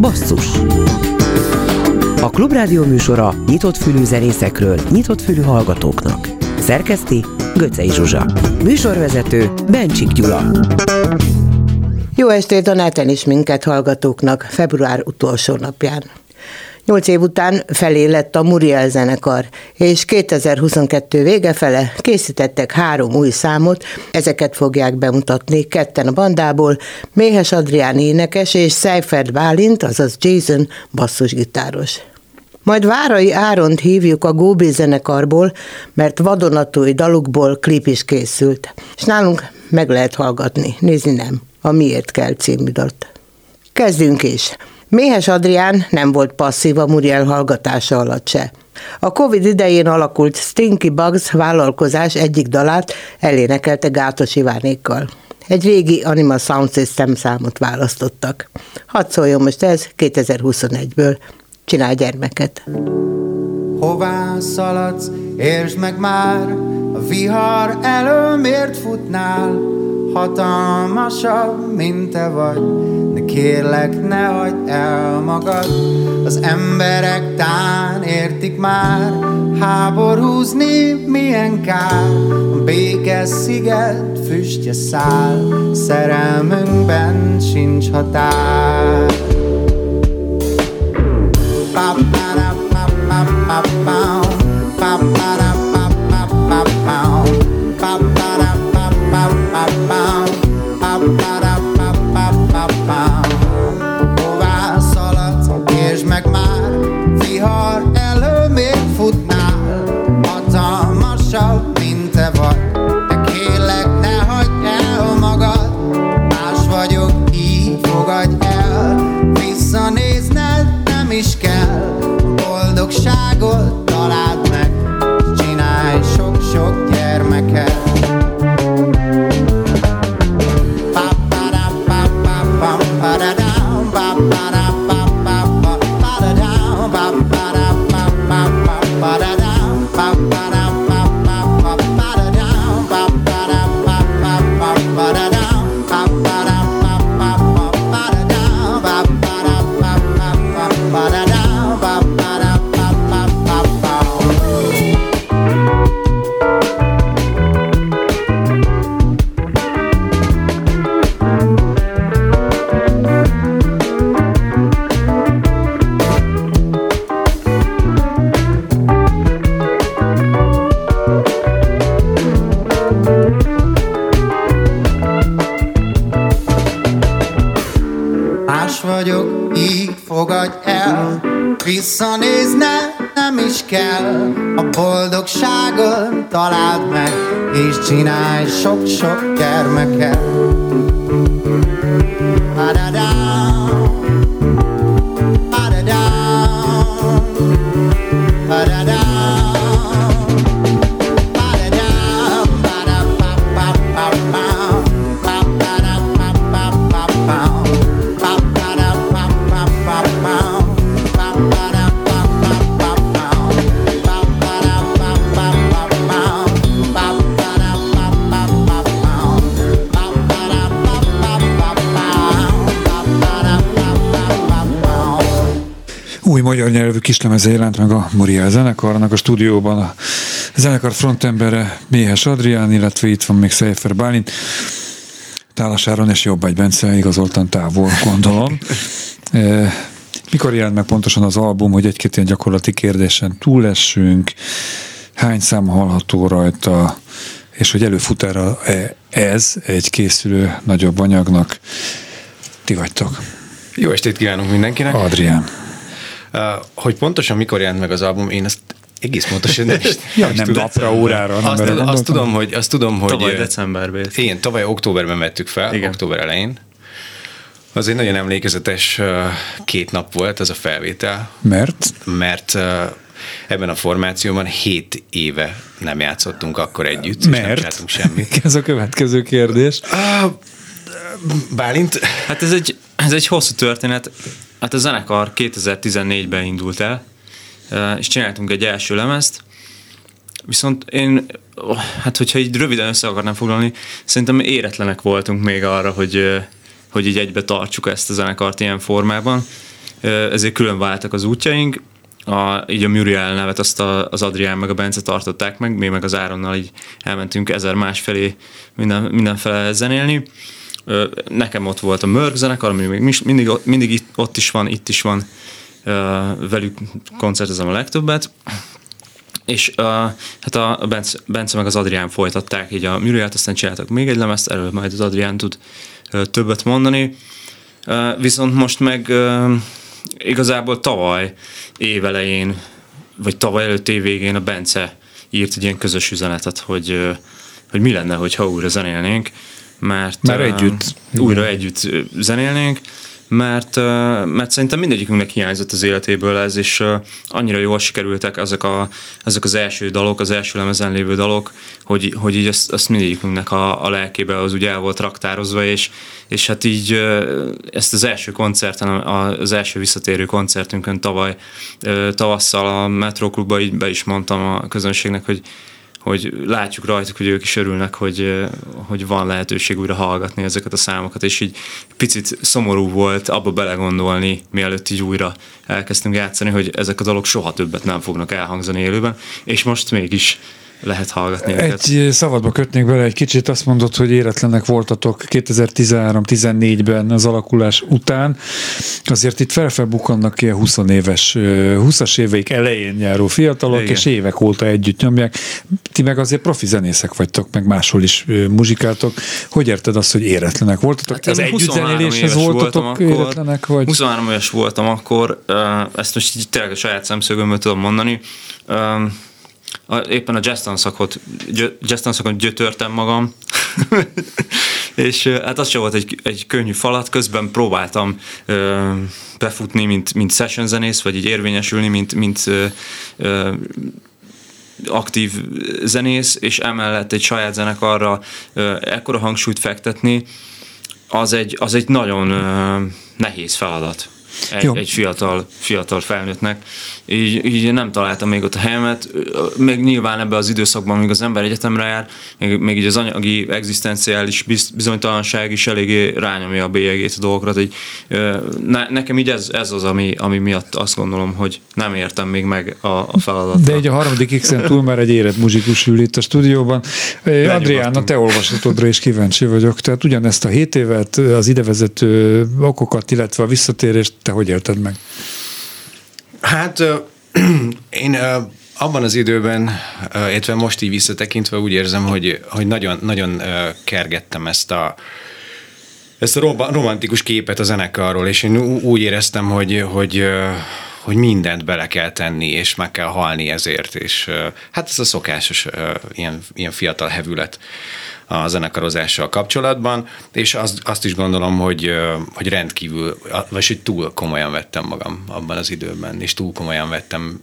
Basszus A Klubrádió műsora nyitott fülű zenészekről, nyitott fülű hallgatóknak. Szerkeszti Göcej Zsuzsa. Műsorvezető Bencsik Gyula. Jó estét a neten is minket hallgatóknak február utolsó napján. Nyolc év után felé lett a Muriel zenekar, és 2022 vége fele készítettek három új számot, ezeket fogják bemutatni ketten a bandából, Méhes Adrián énekes és Seifert Bálint, azaz Jason basszusgitáros. Majd Várai Áront hívjuk a Góbi zenekarból, mert vadonatúj dalukból klip is készült. És nálunk meg lehet hallgatni, nézni nem, a Miért kell című dalt. Kezdjünk is. Méhes Adrián nem volt passzív a Muriel hallgatása alatt se. A Covid idején alakult Stinky Bugs vállalkozás egyik dalát elénekelte Gátos Ivánékkal. Egy régi Anima Sound System számot választottak. Hadd szóljon most ez 2021-ből. Csinálj gyermeket. Hová szaladsz, értsd meg már, a vihar elől miért futnál? Hatalmasabb, mint te vagy, kérlek ne hagyd el magad. Az emberek tán értik már, háborúzni milyen kár. A békes sziget füstje száll, szerelmünkben sincs határ. Ba, magyar nyelvű kislemeze jelent meg a Muriel zenekarnak a stúdióban. A zenekar frontembere Méhes Adrián, illetve itt van még Szejfer Bálint. Tálas Áron és Jobbágy Bence igazoltan távol, gondolom. E, Mikor jelent meg pontosan az album, hogy egy-két ilyen gyakorlati kérdésen túlessünk, hány szám hallható rajta, és hogy előfutára ez egy készülő nagyobb anyagnak. Ti vagytok. Jó estét kívánunk mindenkinek! Adrián. Hogy pontosan mikor jelent meg az album, én ezt egész pontosan nem, is, Ja, nem tudom. napra, órára, nem Azt, azt, gondoltam. tudom, hogy, azt tudom, hogy... Tavaly decemberben. Igen, tavaly októberben vettük fel, Igen. Október elején. Az egy nagyon emlékezetes két nap volt ez a felvétel, Mert? mert ebben a formációban hét éve nem játszottunk akkor együtt, és nem Mert? csináltunk semmit. Ez a következő kérdés. Bálint, Hát ez egy, ez egy hosszú történet. Hát a zenekar 2014-ben indult el, és csináltunk egy első lemezt, viszont én, hát hogyha így röviden össze akarnám foglalni, szerintem éretlenek voltunk még arra, hogy, hogy így egybe tartsuk ezt a zenekart ilyen formában. Ezért külön váltak az útjaink, a, így a Muriel nevet azt a, az Adrián meg a Bence tartották meg, mi meg az Áronnal így elmentünk ezer másfelé minden, mindenfele zenélni. Nekem ott volt a Mörk zenekar, ami még mindig, mindig itt, ott is van, itt is van, velük koncertezem a legtöbbet. És hát a Bence, Bence meg az Adrián folytatták így a Murielt, aztán csináltak még egy lemezt, erről majd az Adrián tud többet mondani. Viszont most meg igazából tavaly évelején, vagy tavaly előtt év a Bence írt egy ilyen közös üzenetet, hogy, hogy mi lenne, hogyha újra zenélnénk. Mert, Már uh, együtt. Újra együtt zenélnénk, mert, mert szerintem mindegyikünknek hiányzott az életéből ez, és ö, annyira jól sikerültek ezek, a, ezek az első dalok, az első lemezen lévő dalok, hogy, hogy így ezt, ezt mindegyikünknek a, a lelkébe az úgy el volt raktározva, és, és hát így ezt az első koncerten, az első visszatérő koncertünkön tavaly tavasszal a Metro Klubba így be is mondtam a közönségnek, hogy hogy látjuk rajtuk, hogy ők is örülnek, hogy, hogy van lehetőség újra hallgatni ezeket a számokat, és így picit szomorú volt abba belegondolni, mielőtt így újra elkezdtünk játszani, hogy ezek a dalok soha többet nem fognak elhangzani élőben, és most mégis lehet hallgatni őket. Egy szabadba kötnék bele egy kicsit, azt mondod, hogy éretlenek voltatok 2013-14-ben az alakulás után. Azért itt felfelbukkannak ilyen 20 éves, 20-as éveik elején járó fiatalok, Igen. és évek óta együtt nyomják. Ti meg azért profi zenészek vagytok, meg máshol is muzsikáltok. Hogy érted azt, hogy éretlenek voltatok? Hát az én 23 együttzenéléshez éves voltatok akkor. éretlenek, vagy? 23 éves voltam akkor, ezt most így tényleg a saját szemszögömből tudom mondani. A, éppen a jazz tanszakot, jazz tanszakon gyötörtem magam, és hát az sem volt egy, egy könnyű falat, közben próbáltam ö, befutni, mint, mint session zenész, vagy így érvényesülni, mint, mint ö, ö, aktív zenész, és emellett egy saját zenekarra ö, ekkora hangsúlyt fektetni, az egy, az egy nagyon ö, nehéz feladat egy, Jó. egy fiatal, fiatal felnőttnek. Így, így nem találtam még ott a helyemet. Ö, Még nyilván ebben az időszakban, amíg az ember egyetemre jár, még, még így az anyagi, egzisztenciális biz- bizonytalanság is eléggé rányomja a bélyegét a dolgokra. ö, ne, nekem így ez, ez az, ami, ami miatt azt gondolom, hogy nem értem még meg a, a feladatot. De egy a harmadik x túl már egy érett muzsikus ül itt a stúdióban. Adrián, a te olvasatodra is kíváncsi vagyok. Tehát ugyanezt a hét évet, az idevezető okokat, illetve a visszatérést, te hogy élted meg? Hát én abban az időben, illetve most így visszatekintve úgy érzem, hogy, hogy nagyon, nagyon kergettem ezt a ezt a romantikus képet a zenekarról, és én úgy éreztem, hogy, hogy, hogy mindent bele kell tenni, és meg kell halni ezért, és hát ez a szokásos ilyen, ilyen fiatal hevület a zenekarozással kapcsolatban, és azt, azt is gondolom, hogy, hogy rendkívül, vagy hogy túl komolyan vettem magam abban az időben, és túl komolyan vettem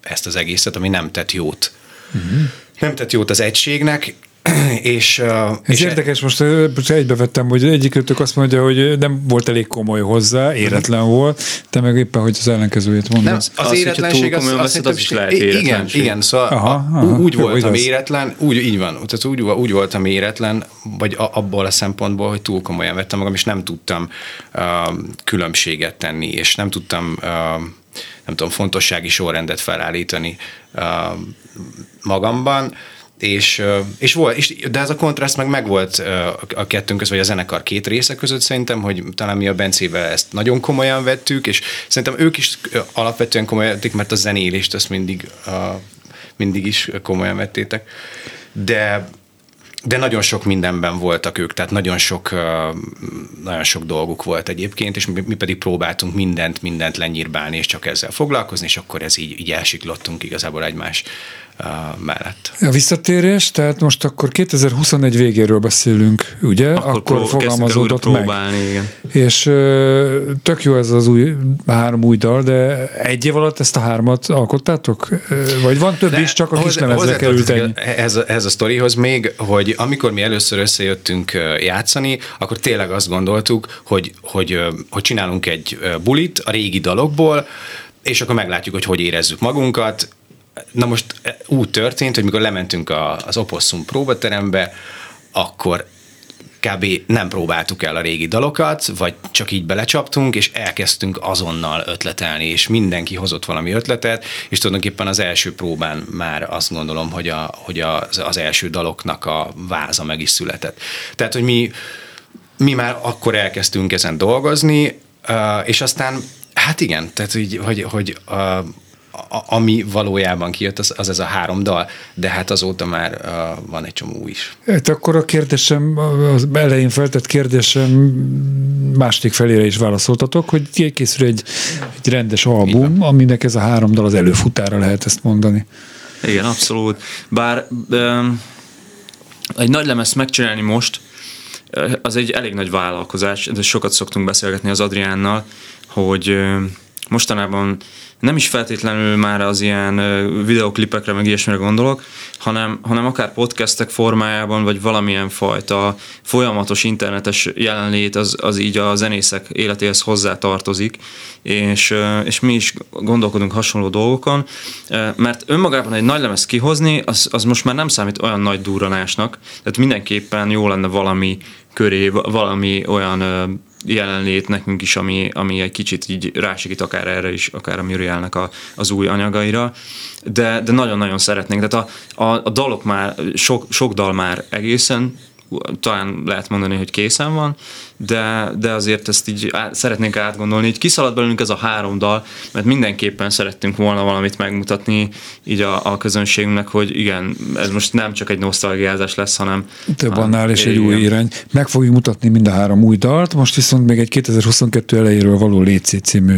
ezt az egészet, ami nem tett jót. Uh-huh. Nem tett jót az egységnek, és, Ez és érdekes, most egybevettem, hogy egyikőtök azt mondja, hogy nem volt elég komoly hozzá, éretlen volt, te meg éppen, hogy az ellenkezőjét mondod. Nem, Az, az, hogyha éretlenség túl az, az, veszed, az is lehet igen, éretlenség. igen, szóval Aha, aha, úgy voltam igaz. éretlen, úgy így van, tehát úgy, úgy voltam éretlen, vagy a, abból a szempontból, hogy túl komolyan vettem magam, és nem tudtam uh, különbséget tenni, és nem tudtam uh, nem tudom, fontossági sorrendet felállítani uh, magamban, és, és volt, és, de ez a kontraszt meg megvolt a kettőnk között, vagy a zenekar két része között szerintem, hogy talán mi a Bencével ezt nagyon komolyan vettük, és szerintem ők is alapvetően komolyan vették, mert a zenélést azt mindig, mindig is komolyan vettétek. De de nagyon sok mindenben voltak ők, tehát nagyon sok, nagyon sok dolguk volt egyébként, és mi, pedig próbáltunk mindent, mindent lenyírbálni, és csak ezzel foglalkozni, és akkor ez így, így elsiklottunk igazából egymás mellett. A visszatérés, tehát most akkor 2021 végéről beszélünk, ugye? Akkor, akkor pró- fogalmazódott meg. próbálni, igen. És ö, tök jó ez az új, három új dal, de egy év alatt ezt a hármat alkottátok? Vagy van több is, csak a kis lemezre került ennyi? Ez, a- ez a sztorihoz még, hogy amikor mi először összejöttünk játszani, akkor tényleg azt gondoltuk, hogy, hogy, hogy csinálunk egy bulit a régi dalokból, és akkor meglátjuk, hogy hogy érezzük magunkat. Na most e, úgy történt, hogy mikor lementünk a, az Opossum próbaterembe, akkor kb. nem próbáltuk el a régi dalokat, vagy csak így belecsaptunk, és elkezdtünk azonnal ötletelni, és mindenki hozott valami ötletet, és tulajdonképpen az első próbán már azt gondolom, hogy, a, hogy az, az első daloknak a váza meg is született. Tehát, hogy mi, mi már akkor elkezdtünk ezen dolgozni, és aztán, hát igen, tehát hogy, hogy, hogy ami valójában kijött, az, az ez a három dal, de hát azóta már uh, van egy csomó is. Hát akkor a kérdésem, az elején feltett kérdésem második felére is válaszoltatok, hogy készül egy, egy rendes album, aminek ez a három dal az előfutára lehet ezt mondani. Igen, abszolút. Bár um, egy nagy lemez megcsinálni most, az egy elég nagy vállalkozás, de sokat szoktunk beszélgetni az Adriánnal, hogy mostanában nem is feltétlenül már az ilyen videoklipekre, meg ilyesmire gondolok, hanem, hanem akár podcastek formájában, vagy valamilyen fajta folyamatos internetes jelenlét az, az így a zenészek életéhez hozzá tartozik, és, és mi is gondolkodunk hasonló dolgokon, mert önmagában egy nagy lemez kihozni, az, az most már nem számít olyan nagy durranásnak, tehát mindenképpen jó lenne valami köré, valami olyan jelenlét nekünk is, ami, ami egy kicsit így rásegít akár erre is, akár a Murielnek a, az új anyagaira, de, de nagyon-nagyon szeretnénk. Tehát a, a, a dalok már, sok, sok dal már egészen talán lehet mondani, hogy készen van, de, de azért ezt így át, szeretnénk átgondolni. Így kiszalad belőlünk ez a három dal, mert mindenképpen szerettünk volna valamit megmutatni így a, a közönségünknek, hogy igen, ez most nem csak egy nosztalgiázás lesz, hanem... Több annál is egy új irány. Meg fogjuk mutatni mind a három új dalt, most viszont még egy 2022 elejéről való Léci című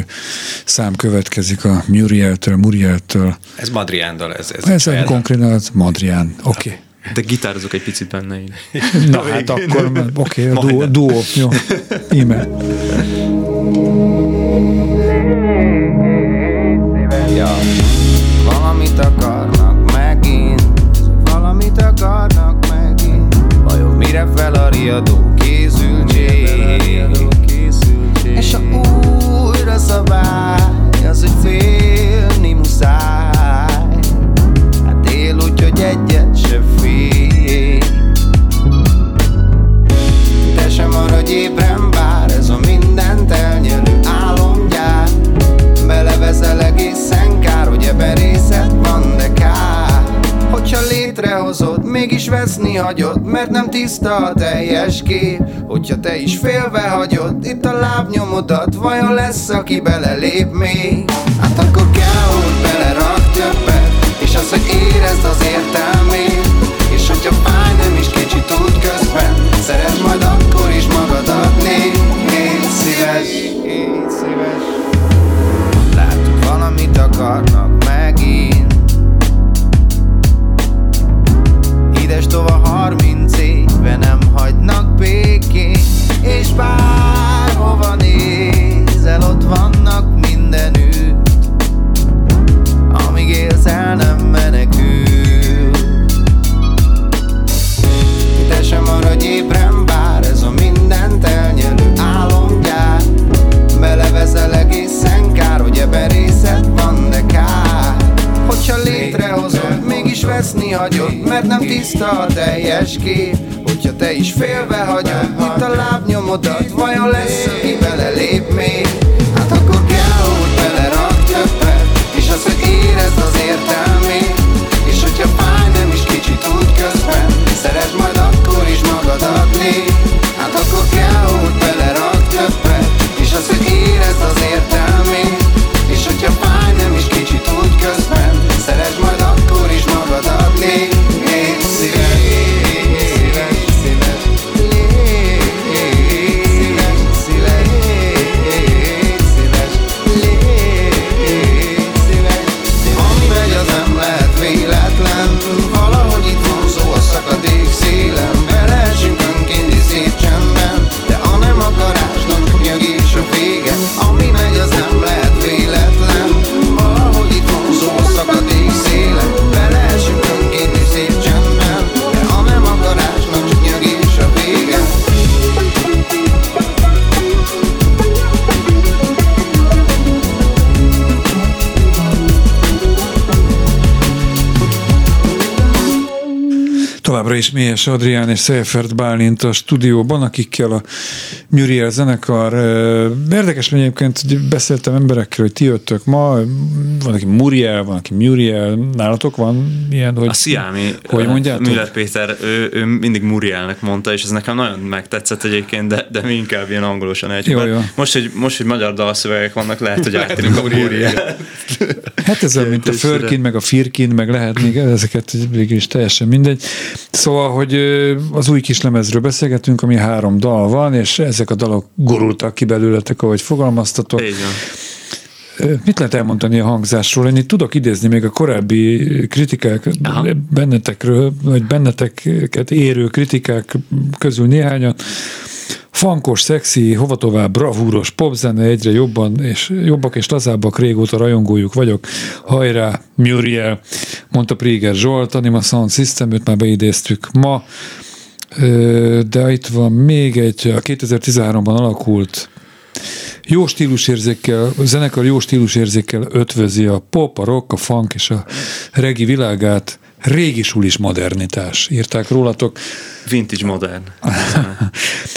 szám következik a Muriel-től, Muriel-től. Ez Madrián dal, ez, ez, ez konkrétan Madrián, oké. Okay. De gitározok egy picit benne én. Na hát akkor, oké, okay, duó, duó, jó. Íme. Ja, valamit akarnak megint, valamit akarnak megint. Vajon mire fel a riadó készültség? És a újra szabály, mégis veszni hagyod Mert nem tiszta a teljes kép. Hogyha te is félve hagyod Itt a lábnyomodat Vajon lesz, aki belelép még? Hát akkor kell, hogy belerak többet És az, hogy érezd az értelmét. És hogyha fáj, nem is kicsit tud közben Szeret majd akkor is magadat Légy szíves Légy szíves. Látod, valamit akarnak Ides tova 30 éve nem hagynak békén. És bárhova nézel, ott vannak veszni hagyod Mert nem tiszta a teljes kép. Hogyha te is félve hagyod Itt a lábnyomodat, vajon lesz, aki belelép még Továbbra Méhes Adrián és Szejfert Bálint a stúdióban, akikkel a Muriel zenekar. Érdekes, egyébként hogy beszéltem emberekkel, hogy ti jöttök ma, van, aki Muriel, van, aki Muriel, nálatok van ilyen, hogy... A Sziámi, hogy mondjátok? Müller Péter, ő, ő mindig Murielnek mondta, és ez nekem nagyon megtetszett egyébként, de, de mi inkább ilyen angolosan egy. Jó, jó. Most, hogy, most, hogy magyar dalszövegek vannak, lehet, hogy átérünk a Muriel. Hát ez olyan, mint a Förkin, meg a Firkin, meg lehet még ezeket végül is teljesen mindegy. Szóval, hogy ö, az új kislemezről beszélgetünk, ami három dal van, és ezek a dalok gurultak ki belőletek, ahogy fogalmaztatok. Ö, Mit lehet elmondani a hangzásról? Én itt tudok idézni még a korábbi kritikák Aha. bennetekről, vagy benneteket érő kritikák közül néhányat. Fankos, szexi, hova tovább, bravúros popzene egyre jobban és jobbak és lazábbak, régóta rajongójuk vagyok. Hajrá, Muriel, mondta Priger Zsolt, Anima Sound System, őt már beidéztük ma. De itt van még egy, a 2013-ban alakult jó stílusérzékkel, a zenekar jó stílusérzékkel ötvözi a pop, a rock, a funk és a regi világát. Régi sulis modernitás, írták rólatok. Vintage modern.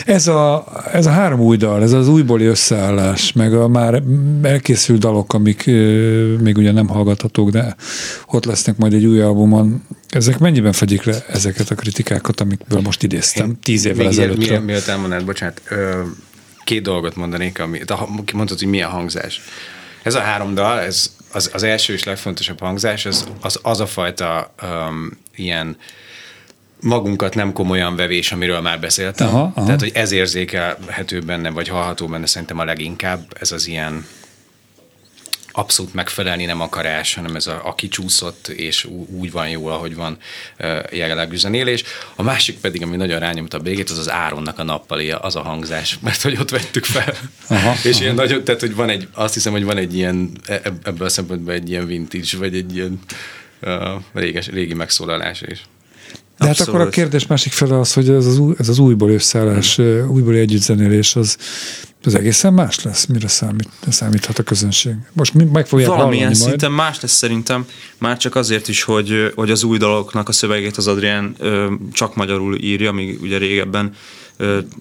Ez a, ez a három új dal, ez az újbóli összeállás, meg a már elkészült dalok, amik még ugye nem hallgathatók, de ott lesznek majd egy új albumon. Ezek mennyiben fedjék le ezeket a kritikákat, amikből most idéztem, tíz évvel ezelőtt? Mielőtt, elmondanád, bocsánat, ö, két dolgot mondanék, ami, de ha- mondtad, hogy milyen hangzás. Ez a három dal, ez az, az első és legfontosabb hangzás, az az, az a fajta um, ilyen magunkat nem komolyan vevés, amiről már beszéltem. Aha, aha. Tehát, hogy ez érzékelhető benne, vagy hallható benne szerintem a leginkább, ez az ilyen abszolút megfelelni nem akarás, hanem ez a, aki csúszott, és úgy van jól, ahogy van ö, jellegű zenélés. A másik pedig, ami nagyon rányomta a végét, az az Áronnak a nappalia, az a hangzás, mert hogy ott vettük fel. Aha, és aha. ilyen nagyon, tehát hogy van egy, azt hiszem, hogy van egy ilyen, e- eb- ebből a szempontból egy ilyen vintage, vagy egy ilyen uh, réges, régi megszólalás is. De hát akkor a kérdés másik fele az, hogy ez az, új, ez az újból összeállás, ö, újbóli együttzenélés, az, az egészen más lesz, mire számít, számíthat a közönség. Most mi- meg fogják Valamilyen majd. szinten más lesz szerintem, már csak azért is, hogy, hogy az új daloknak a szövegét az Adrián csak magyarul írja, míg ugye régebben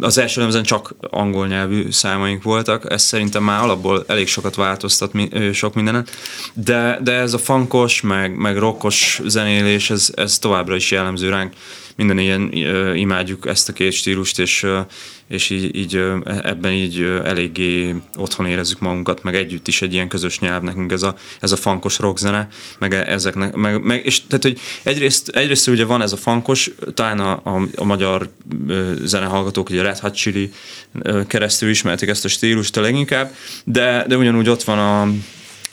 az első lemezen csak angol nyelvű számaink voltak, ez szerintem már alapból elég sokat változtat sok mindenen, de, de ez a funkos, meg, meg rockos zenélés, ez, ez továbbra is jellemző ránk, minden ilyen imádjuk ezt a két stílust, és, és így, így ebben így eléggé otthon érezzük magunkat, meg együtt is egy ilyen közös nyelv nekünk ez a, ez a funkos rockzene, meg e- ezeknek, meg, meg, és tehát, hogy egyrészt, egyrészt ugye van ez a funkos, talán a, a, a magyar zenehallgatók, ugye a Red Hot Chili keresztül ismerték ezt a stílust a leginkább, de, de ugyanúgy ott van a,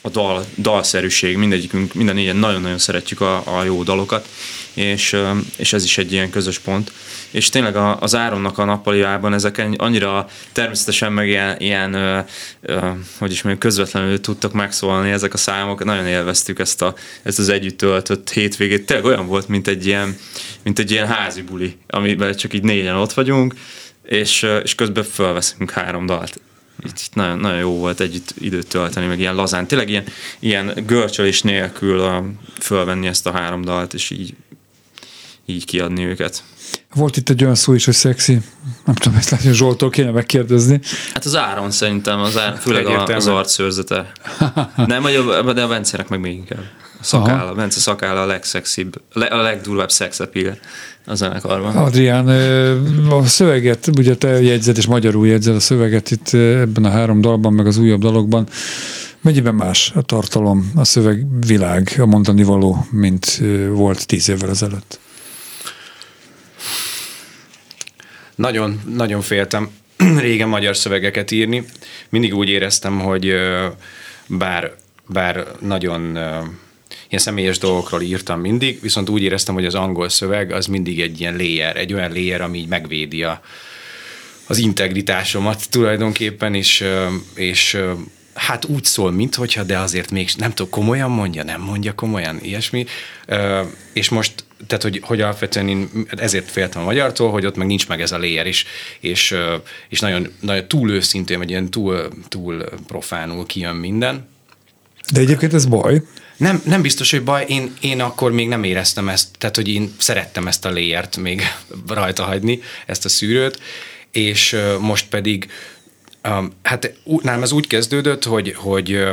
a dal, dalszerűség, mindegyikünk, minden négyen nagyon-nagyon szeretjük a, a jó dalokat, és, és ez is egy ilyen közös pont. És tényleg a, az Áronnak a nappaliában ezek annyira természetesen meg ilyen, ilyen ö, ö, hogy is mondjam, közvetlenül tudtak megszólalni ezek a számok, nagyon élveztük ezt, a, ezt az együtt töltött hétvégét. Tényleg olyan volt, mint egy ilyen, mint egy ilyen házi buli, amiben csak így négyen ott vagyunk, és, és közben fölveszünk három dalt. Így így nagyon, nagyon jó volt együtt időt tölteni, meg ilyen lazán. Tényleg ilyen, ilyen görcsölés nélkül a, fölvenni ezt a három dalt, és így, így kiadni őket. Volt itt egy olyan szó is, hogy szexi. Nem tudom, ezt lehet, hogy Zsoltól kéne megkérdezni. Hát az áron szerintem, az áron, főleg a, az arcszőrzete. Nem, vagy a, de a Bencenek meg még inkább. A szakálla, a Bence szakálla a legszexibb, le- a legdurvább szexapíl a zenekarban. Adrián, a szöveget, ugye te jegyzed és magyarul jegyzed a szöveget itt ebben a három dalban, meg az újabb dalokban. Mennyiben más a tartalom, a szövegvilág, a mondani való, mint volt tíz évvel ezelőtt? Nagyon, Nagyon, féltem régen magyar szövegeket írni. Mindig úgy éreztem, hogy bár, bár nagyon ilyen személyes dolgokról írtam mindig, viszont úgy éreztem, hogy az angol szöveg az mindig egy ilyen layer, egy olyan layer, ami így megvédi a, az integritásomat tulajdonképpen, és, és hát úgy szól, minthogyha, de azért még nem tudom, komolyan mondja, nem mondja komolyan, ilyesmi. És most, tehát, hogy, hogy alapvetően én ezért féltem a magyartól, hogy ott meg nincs meg ez a layer, és, és, és nagyon, nagyon túl őszintén, vagy ilyen túl, túl profánul kijön minden. De egyébként ez baj. Nem, nem biztos, hogy baj, én, én akkor még nem éreztem ezt, tehát hogy én szerettem ezt a léjert még rajta hagyni, ezt a szűrőt, és most pedig, um, hát nálam ez úgy kezdődött, hogy, hogy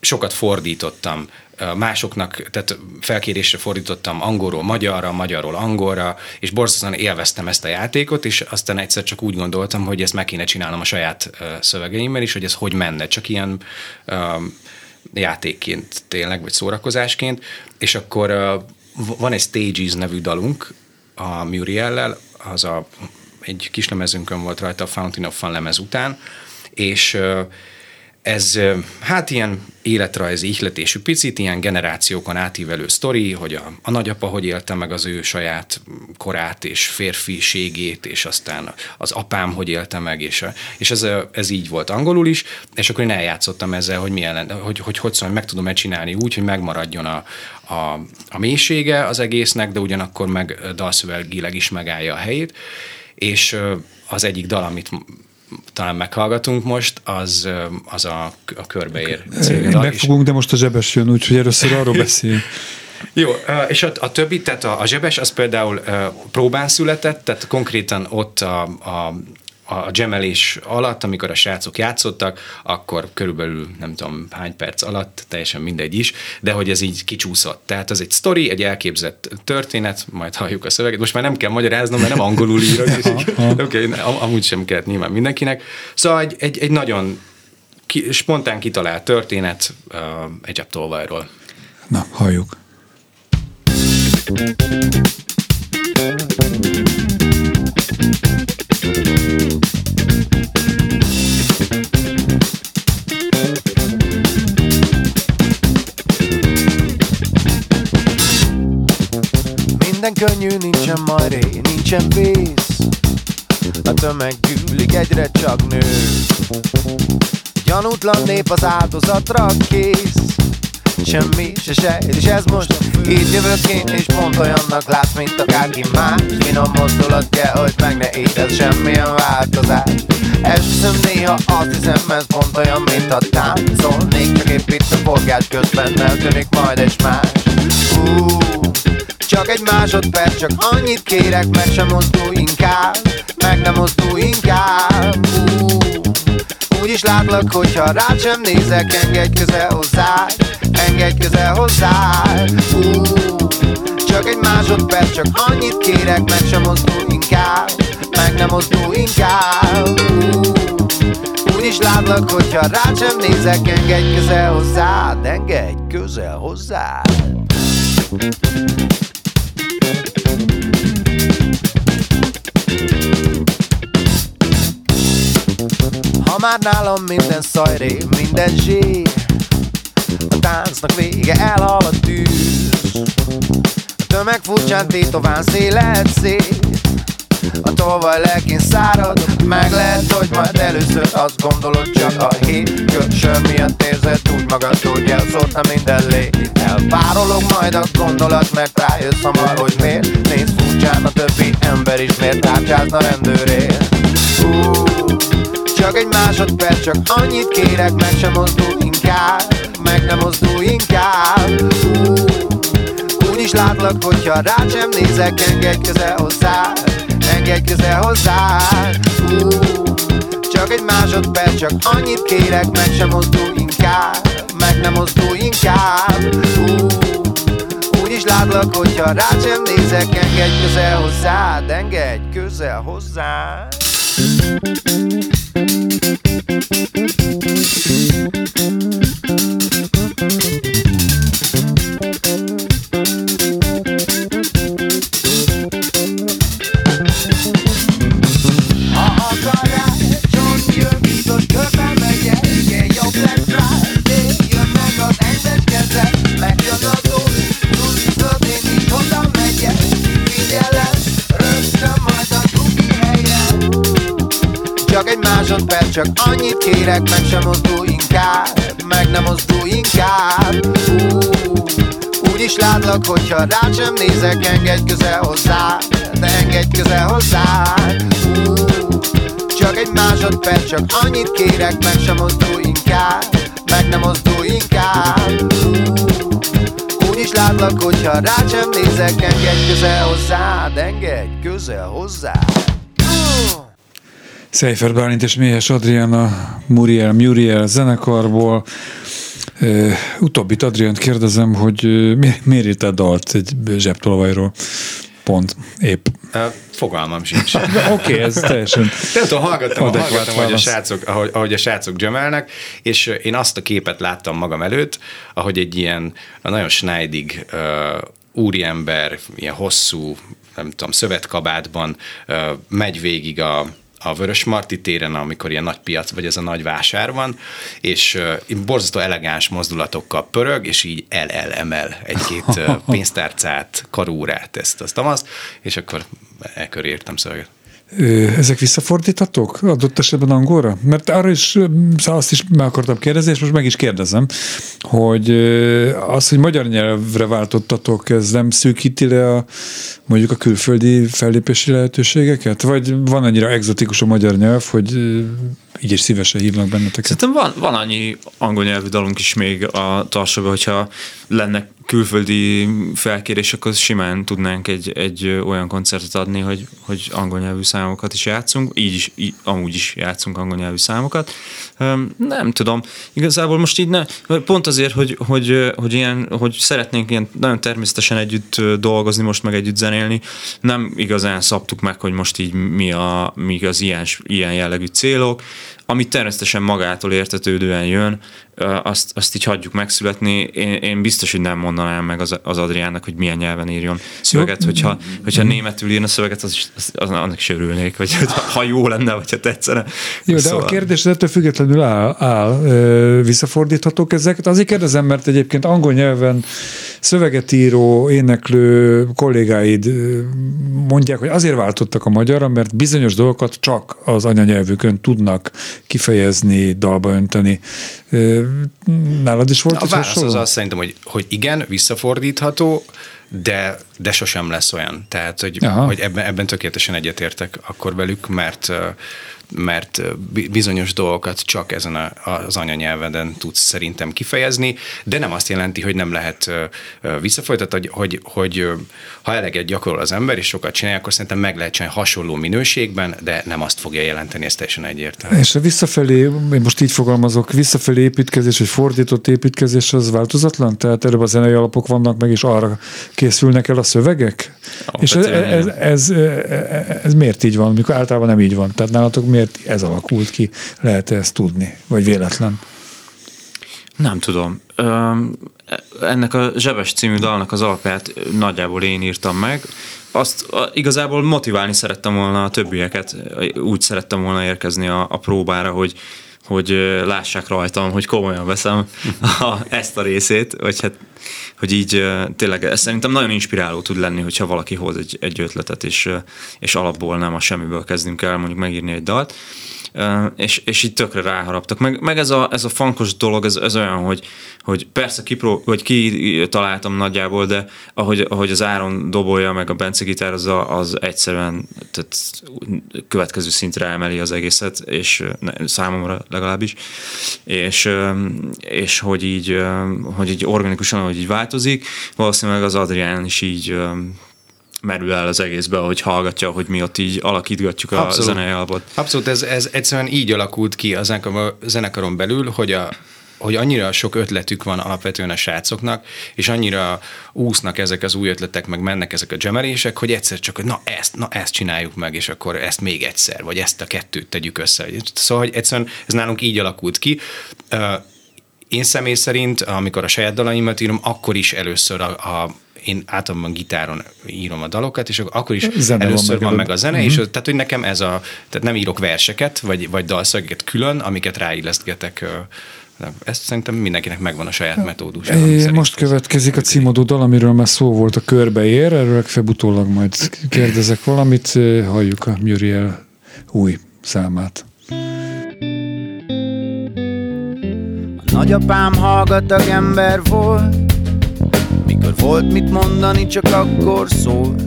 sokat fordítottam másoknak, tehát felkérésre fordítottam angolról magyarra, magyarról angolra, és borzasztóan élveztem ezt a játékot, és aztán egyszer csak úgy gondoltam, hogy ezt meg kéne csinálnom a saját szövegeimmel is, hogy ez hogy menne, csak ilyen ö, játékként tényleg, vagy szórakozásként, és akkor van egy Stages nevű dalunk a Muriel-lel, az a, egy kis lemezünkön volt rajta a Fountain of Fun lemez után, és ez hát ilyen életrajzi ihletésű picit, ilyen generációkon átívelő sztori, hogy a, a nagyapa hogy élte meg az ő saját korát és férfiségét, és aztán az apám hogy élte meg, és, a, és ez, ez így volt angolul is, és akkor én eljátszottam ezzel, hogy milyen, lenne- hogy, hogy, hogy szóval meg tudom-e csinálni úgy, hogy megmaradjon a, a, a mélysége az egésznek, de ugyanakkor meg dalszövegileg is megállja a helyét, és az egyik dal, amit talán meghallgatunk most, az, az a, a Körbeér és- Megfogunk, de most a zsebes jön, úgyhogy először arról beszél. jó, és a, a többi, tehát a, a zsebes, az például próbán született, tehát konkrétan ott a, a a gemelés alatt, amikor a srácok játszottak, akkor körülbelül nem tudom hány perc alatt, teljesen mindegy is, de hogy ez így kicsúszott. Tehát az egy sztori, egy elképzett történet, majd halljuk a szöveget. Most már nem kell magyaráznom, mert nem angolul írok. és- Oké, okay, am- amúgy sem kellett nyilván mindenkinek. Szóval egy, egy, egy nagyon ki, spontán kitalált történet uh, egy tolvajról. Na, halljuk. Minden könnyű, nincsen majd ré, nincsen vész A tömeg gyűlik, egyre csak nő. Gyanútlan nép az áldozatra kész Semmi se sejt, és ez most Így jövök én, és pont olyannak látsz, mint akárki más Finom mozdulat kell, hogy meg ne érez semmilyen változás Esküszöm néha azt hiszem, ez pont olyan, mint a táncolnék Csak épp itt a forgás közben eltűnik majd egy más. Uh, csak egy másodperc, csak annyit kérek, meg sem mozdulj inkább. Meg nem mozdulj inkább. Uh, Úgy is látlak, hogyha rád sem nézek Engedj közel hozzá, engedj közel hozzá. Uh, Csak egy másodperc, csak annyit kérek, meg sem mozdulj inkább Meg nem mozdulj inkább. Uh, úgy is látlak, hogyha rád sem nézek Engedj közel hozzád, engedj közel hozzád Ha már nálam minden szajré, minden zsír. A táncnak vége, elhal a tűz. A tömeg furcsán tétován szélet szét a tolvaj lelkén szárad Meg lehet, hogy majd először azt gondolod Csak a hét köcsön miatt érzed úgy magad Hogy elszórta minden lé Elpárolog majd a gondolat Mert rájössz hamar, hogy miért. Néz furcsán a többi ember is Miért tárcsázna rendőrért. Uh, csak egy másodperc, csak annyit kérek, meg sem mozdul inkább, meg nem mozdul inkább. Úgy is látlak, hogyha rád sem nézek, engedj közel hozzá, engedj közel hozzá. Csak egy másodperc, csak annyit kérek, meg sem mozdul inkább, meg nem mozdul inkább. Úgy is látlak, hogyha rád sem nézek, engedj közel hozzád, engedj közel hozzád. Ha csak annyit kérek Meg sem mozdul inkább, meg nem mozdul inkább. Úgy is látlak, hogyha rád sem nézek Engedj közel hozzá, de engedj közel hozzá. Csak egy másodperc, csak annyit kérek Meg sem mozdul inkább, meg nem mozdul inkább. Uh, imádlak, hogyha rá sem nézek Engedj közel hozzád, engedj közel hozzád Szejfer Bálint és Méhes Adriana Muriel Muriel zenekarból. Uh, utóbbit Adriánt kérdezem, hogy uh, mi, miért írt a dalt egy zsebtolvajról? Pont, épp. Uh, fogalmam sincs. Oké, okay, ez teljesen Nem tudom, hallgattam, hallgattam ahogy, a srácok, ahogy, ahogy a srácok gemelnek, és én azt a képet láttam magam előtt, ahogy egy ilyen nagyon snajdig uh, úriember, ilyen hosszú, nem tudom, szövetkabátban uh, megy végig a a Vörös Marti téren, amikor ilyen nagy piac, vagy ez a nagy vásár van, és borzasztó elegáns mozdulatokkal pörög, és így el-el emel egy-két pénztárcát, karúrát, ezt, azt, azt, és akkor e köré értem szöveget. Ezek visszafordíthatók adott esetben angolra? Mert arra is, szóval azt is meg akartam kérdezni, és most meg is kérdezem, hogy az, hogy magyar nyelvre váltottatok, ez nem szűkíti le a, mondjuk a külföldi fellépési lehetőségeket? Vagy van annyira egzotikus a magyar nyelv, hogy így is szívesen hívnak benneteket? Szerintem van, van annyi angol nyelvű dalunk is még a tarsóban, hogyha lenne külföldi felkérés, akkor simán tudnánk egy, egy olyan koncertet adni, hogy, hogy angol nyelvű számokat is játszunk, így is, így, amúgy is játszunk angol nyelvű számokat. Nem tudom, igazából most így ne, pont azért, hogy, hogy, hogy, ilyen, hogy szeretnénk ilyen nagyon természetesen együtt dolgozni, most meg együtt zenélni, nem igazán szabtuk meg, hogy most így mi, a, mi az ilyen, ilyen jellegű célok, ami természetesen magától értetődően jön, azt, azt így hagyjuk megszületni. Én, én biztos, hogy nem mondanám meg az, az Adriának, hogy milyen nyelven írjon szöveget, hogyha, hogyha németül írna szöveget, az, is- az, az, annak is örülnék, vagy ha jó lenne, vagy ha tetszene. Jó, de a kérdés ettől függetlenül áll, áll. Visszafordíthatók ezeket. Azért kérdezem, mert egyébként angol nyelven szöveget író, éneklő kollégáid mondják, hogy azért váltottak a magyarra, mert bizonyos dolgokat csak az anyanyelvükön tudnak kifejezni, dalba önteni. Nálad is volt A válasz az azt szerintem, hogy, hogy igen, visszafordítható, de, de sosem lesz olyan. Tehát, hogy, Aha. hogy ebben, ebben tökéletesen egyetértek akkor velük, mert mert bizonyos dolgokat csak ezen a, az anyanyelveden tudsz szerintem kifejezni, de nem azt jelenti, hogy nem lehet visszafolytatni, hogy, hogy, hogy ha eleget gyakorol az ember, és sokat csinálja, akkor szerintem meg lehet csinálni hasonló minőségben, de nem azt fogja jelenteni, ez teljesen egyértelmű. És a visszafelé, én most így fogalmazok, visszafelé építkezés, vagy fordított építkezés az változatlan? Tehát előbb a zenei alapok vannak meg, és arra készülnek el a szövegek? és ez, ez, ez, ez, miért így van, mikor általában nem így van? Tehát nálatok miért ez alakult ki? lehet ezt tudni? Vagy véletlen? Nem tudom. Ennek a Zsebes című dalnak az alapját nagyjából én írtam meg. Azt igazából motiválni szerettem volna a többieket. Úgy szerettem volna érkezni a, a próbára, hogy hogy lássák rajtam, hogy komolyan veszem a, ezt a részét, vagy hát, hogy így tényleg ez szerintem nagyon inspiráló tud lenni, hogyha valaki hoz egy, egy ötletet, és, és alapból nem a semmiből kezdünk el mondjuk megírni egy dalt. És, és így tökre ráharaptak. Meg, meg ez, a, ez a funkos dolog, ez, ez olyan, hogy, hogy persze kipró, vagy ki találtam nagyjából, de ahogy, ahogy az Áron dobolja, meg a Bence gitározza, az egyszerűen tehát következő szintre emeli az egészet, és ne, számomra legalábbis, és, és hogy így, hogy így organikusan, hogy így változik, valószínűleg az Adrián is így merül el az egészbe, hogy hallgatja, hogy mi ott így alakítgatjuk a Abszolút. zenei alapot. Abszolút, ez, ez egyszerűen így alakult ki a zenekar- zenekaron belül, hogy a hogy annyira sok ötletük van alapvetően a srácoknak, és annyira úsznak ezek az új ötletek, meg mennek ezek a gemelések, hogy egyszer csak, hogy na ezt, na ezt csináljuk meg, és akkor ezt még egyszer, vagy ezt a kettőt tegyük össze. Szóval, hogy egyszerűen ez nálunk így alakult ki. Én személy szerint, amikor a saját dalaimat írom, akkor is először a, a én általában gitáron írom a dalokat, és akkor is Zene van először van előbb. meg a zene, és tehát, hogy nekem ez a, tehát nem írok verseket, vagy, vagy dalszögeket külön, amiket ráillesztgetek. Ezt szerintem mindenkinek megvan a saját metódus. É, most következik a címadó dal, amiről már szó volt a körbeér, erről legfeljebb utólag majd kérdezek valamit, halljuk a Muriel új számát. A nagyapám hallgatag ember volt Mikor volt mit mondani, csak akkor szólt.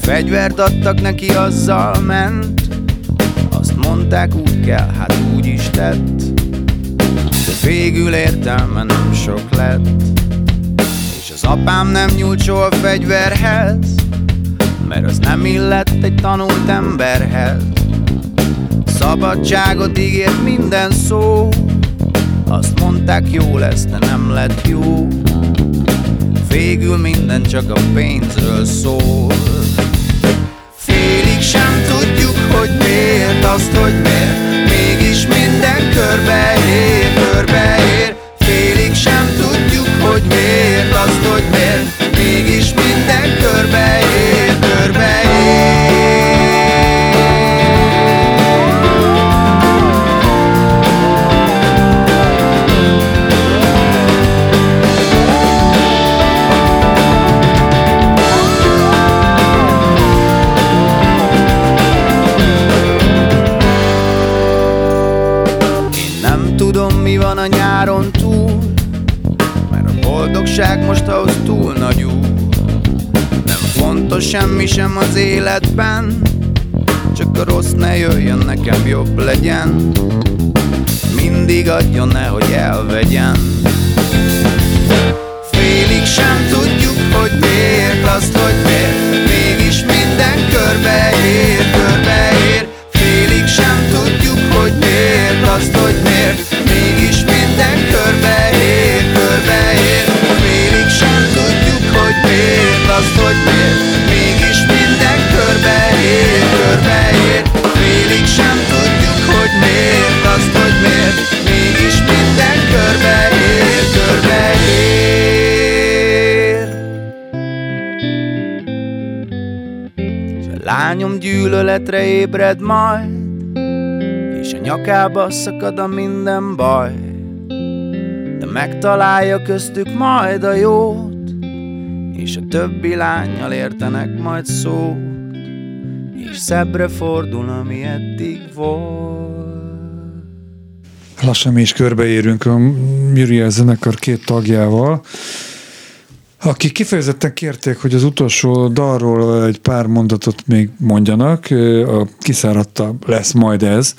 Fegyvert adtak neki, azzal ment. Azt mondták, úgy kell, hát úgy is tett De végül értelme nem sok lett. És az apám nem nyúlt soha fegyverhez, mert az nem illett egy tanult emberhez. Szabadságot ígért minden szó, azt mondták jó lesz, de nem lett jó. Végül minden csak a pénzről szól. Félig sem tudjuk, hogy miért, azt, hogy miért. Mégis minden körbeér, körbeér Félig sem tudjuk, hogy miért, azt, hogy miért. Mégis minden körbeér, igazodjon, nehogy gyűlöletre ébred majd És a nyakába szakad a minden baj. De megtalálja köztük majd a jót És a többi lányjal értenek majd szót És szebbre fordul, ami eddig volt. Lassan mi is körbeérünk a Muriel zenekar két tagjával, akik kifejezetten kérték, hogy az utolsó dalról egy pár mondatot még mondjanak, a kiszáradta lesz majd ez,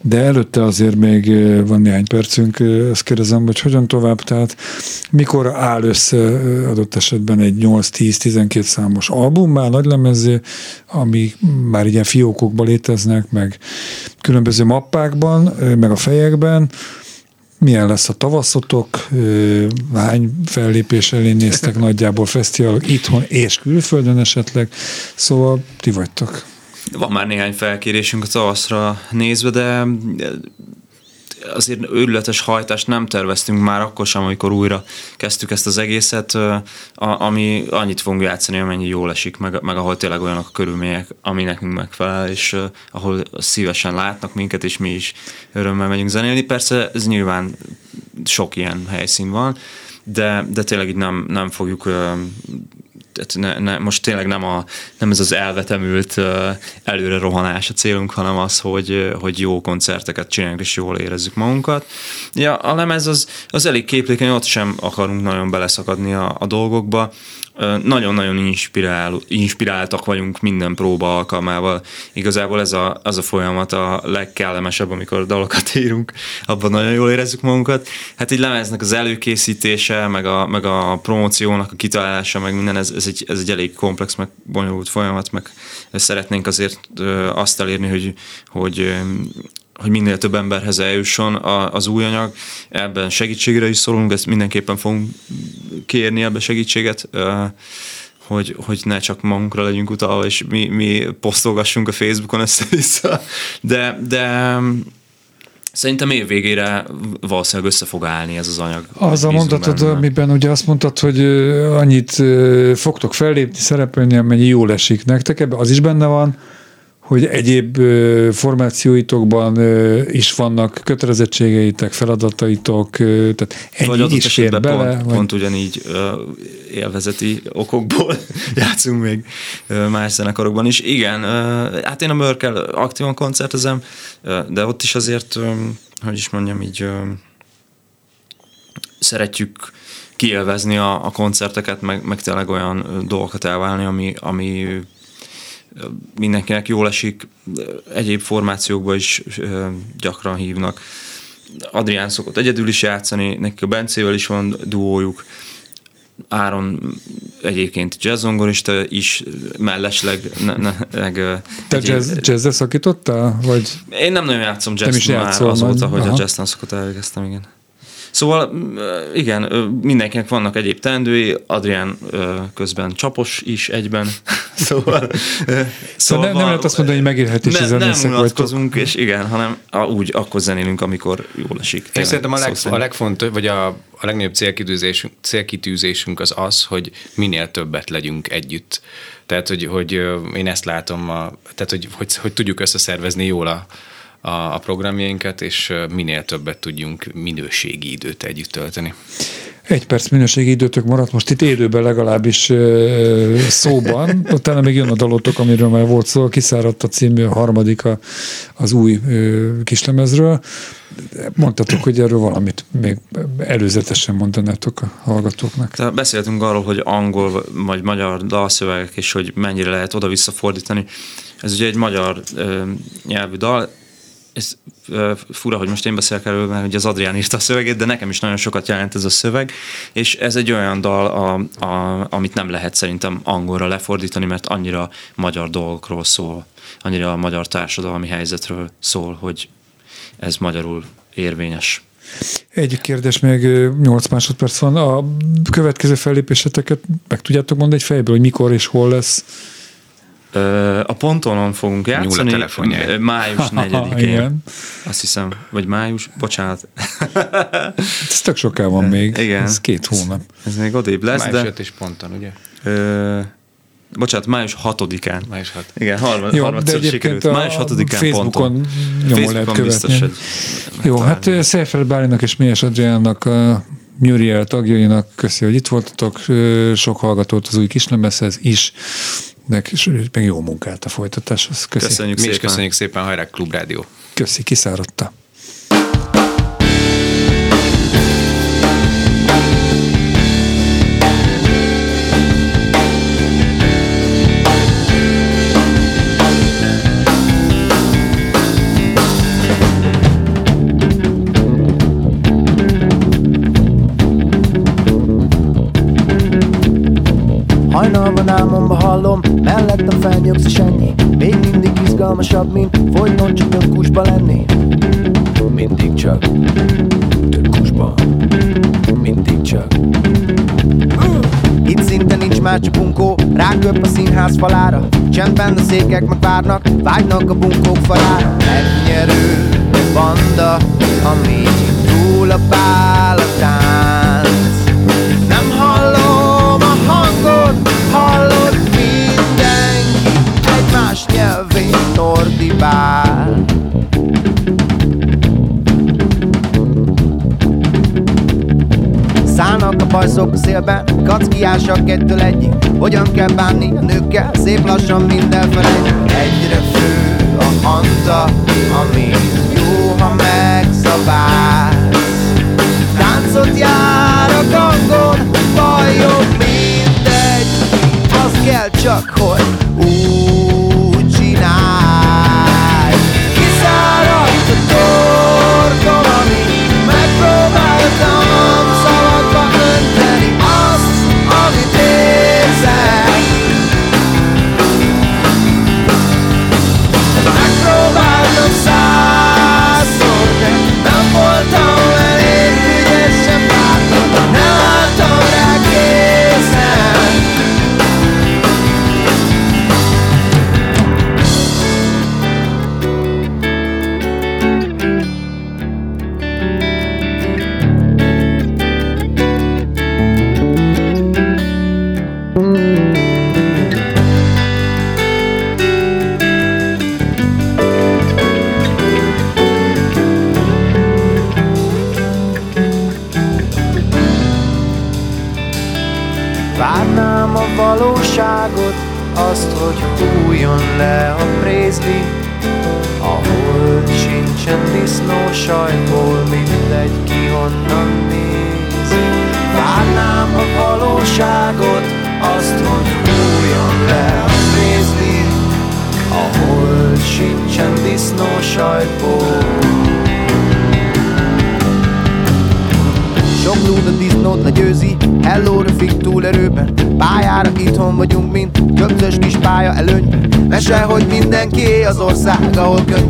de előtte azért még van néhány percünk, ezt kérdezem, hogy hogyan tovább, tehát mikor áll össze adott esetben egy 8-10-12 számos albummá, nagylemezé, ami már ilyen fiókokban léteznek, meg különböző mappákban, meg a fejekben, milyen lesz a tavaszotok, hány fellépés elé néztek? Nagyjából fesztiválok itthon és külföldön esetleg, szóval ti vagytok. Van már néhány felkérésünk a tavaszra nézve, de azért őrületes hajtást nem terveztünk már akkor sem, amikor újra kezdtük ezt az egészet, ami annyit fogunk játszani, amennyi jól esik, meg, meg ahol tényleg olyanok a körülmények, ami nekünk megfelel, és ahol szívesen látnak minket, és mi is örömmel megyünk zenélni. Persze ez nyilván sok ilyen helyszín van, de, de tényleg így nem, nem fogjuk ne, ne, most tényleg nem, a, nem ez az elvetemült előre rohanás a célunk, hanem az, hogy, hogy jó koncerteket csináljunk, és jól érezzük magunkat. Ja, a lemez az, az elég képlékeny, ott sem akarunk nagyon beleszakadni a, a dolgokba. Nagyon-nagyon inspirál, inspiráltak vagyunk minden próba alkalmával. Igazából ez a, az a folyamat a legkellemesebb, amikor dalokat írunk, abban nagyon jól érezzük magunkat. Hát egy lemeznek az előkészítése, meg a, meg a promóciónak a kitalálása, meg minden, ez, ez, egy, ez egy elég komplex, meg bonyolult folyamat, meg szeretnénk azért azt elérni, hogy, hogy hogy minél több emberhez eljusson az új anyag. Ebben segítségre is szólunk, ezt mindenképpen fogunk kérni ebbe segítséget, hogy, hogy ne csak magunkra legyünk utalva, és mi, mi posztolgassunk a Facebookon össze-vissza, de, de Szerintem év végére valószínűleg össze fog állni ez az anyag. Az a mondatod, benne. amiben ugye azt mondtad, hogy annyit fogtok fellépni, szerepelni, amennyi jól esik nektek, ebben az is benne van, hogy egyéb formációitokban is vannak kötelezettségeitek, feladataitok, tehát Vagy ennyi adott is fér bele. pont, vagy... pont ugyanígy élvezeti okokból játszunk még más zenekarokban is. Igen, hát én a Mörkel aktívan koncertezem, de ott is azért, hogy is mondjam, így szeretjük kielvezni a, a koncerteket, meg, meg tényleg olyan dolgokat elválni, ami, ami mindenkinek jól esik, egyéb formációkba is gyakran hívnak. Adrián szokott egyedül is játszani, neki a Bencével is van duójuk. Áron egyébként jazzzongorista is mellesleg. Ne, ne, meg, Te egy- jazz, jazzre szakítottál? Vagy Én nem nagyon játszom jazz már játszol azóta, majd. hogy Aha. a jazz tanszokat elvégeztem, igen. Szóval igen, mindenkinek vannak egyéb teendői, Adrián közben csapos is egyben, szóval... Szóval nem- nem lehet azt mondani, hogy megélhetési ne, zenészek Nem unatkozunk, és igen, hanem a, úgy akkor zenélünk, amikor jól esik. Én Tényleg, szerintem a, leg, a legfontosabb, vagy a, a legnagyobb célkitűzésünk, célkitűzésünk az az, hogy minél többet legyünk együtt. Tehát, hogy, hogy én ezt látom, a, tehát, hogy, hogy, hogy tudjuk összeszervezni jól a, a, a programjainkat, és minél többet tudjunk minőségi időt együtt tölteni. egy perc minőségi időtök maradt most itt élőben legalábbis szóban. Utána még jön a dalotok, amiről már volt szó, a kiszáradt a című, a harmadik a, az új kislemezről. Mondtatok, hogy erről valamit még előzetesen mondanátok a hallgatóknak. Tehát beszéltünk arról, hogy angol vagy magyar dalszövegek, és hogy mennyire lehet oda-vissza fordítani. Ez ugye egy magyar ö, nyelvű dal. Ez fura, hogy most én beszélek erről, mert ugye az Adrián írta a szövegét, de nekem is nagyon sokat jelent ez a szöveg, és ez egy olyan dal, a, a, amit nem lehet szerintem angolra lefordítani, mert annyira magyar dolgokról szól, annyira a magyar társadalmi helyzetről szól, hogy ez magyarul érvényes. Egy kérdés, még ö, 8 másodperc van. A következő fellépéseteket meg tudjátok mondani egy fejből, hogy mikor és hol lesz? A pontonon fogunk játszani. telefonjai. ö, Május 4-én. Igen. Azt hiszem, vagy május, bocsánat. Ez tök soká van még. Igen. Ez két hónap. Ez még odébb lesz, Május de... 5 és ponton, ugye? Ö, bocsánat, május 6-án. Május 6. Igen, harmad, Jó, de harmadszor egyébként sikerült. a Május 6-án Facebookon ponton. nyomon lehet követni. biztos, hogy Jó, hát Seyfried Bálinak és Mélyes Adriánnak, a Muriel tagjainak köszi, hogy itt voltatok, sok hallgatót az új kislemezhez is, de és meg jó munkát a folytatáshoz. Köszi. köszönjük Mi is szépen. köszönjük szépen, hajrá Klubrádió! Köszi, kiszáradta. Álmomba hallom, mellettem felnyugsz és ennyi. Még mindig izgalmasabb, mint folyton csak dönkusba lenni. Mindig csak dönkusba Mindig csak. Itt szinte nincs már csak bunkó Ráköp a színház falára. Csendben a székek megvárnak Vágynak a bunkók falára. Megnyerő banda Ami túl a bál ordibál Szállnak a bajszok szélben, kackiásak egytől egyik. Hogyan kell bánni a nőkkel, szép lassan minden felejt. Egyre fő a hanta, ami jó, ha megszabálsz Táncot jár a gangon, bajok mindegy. Az kell csak, hogy úgy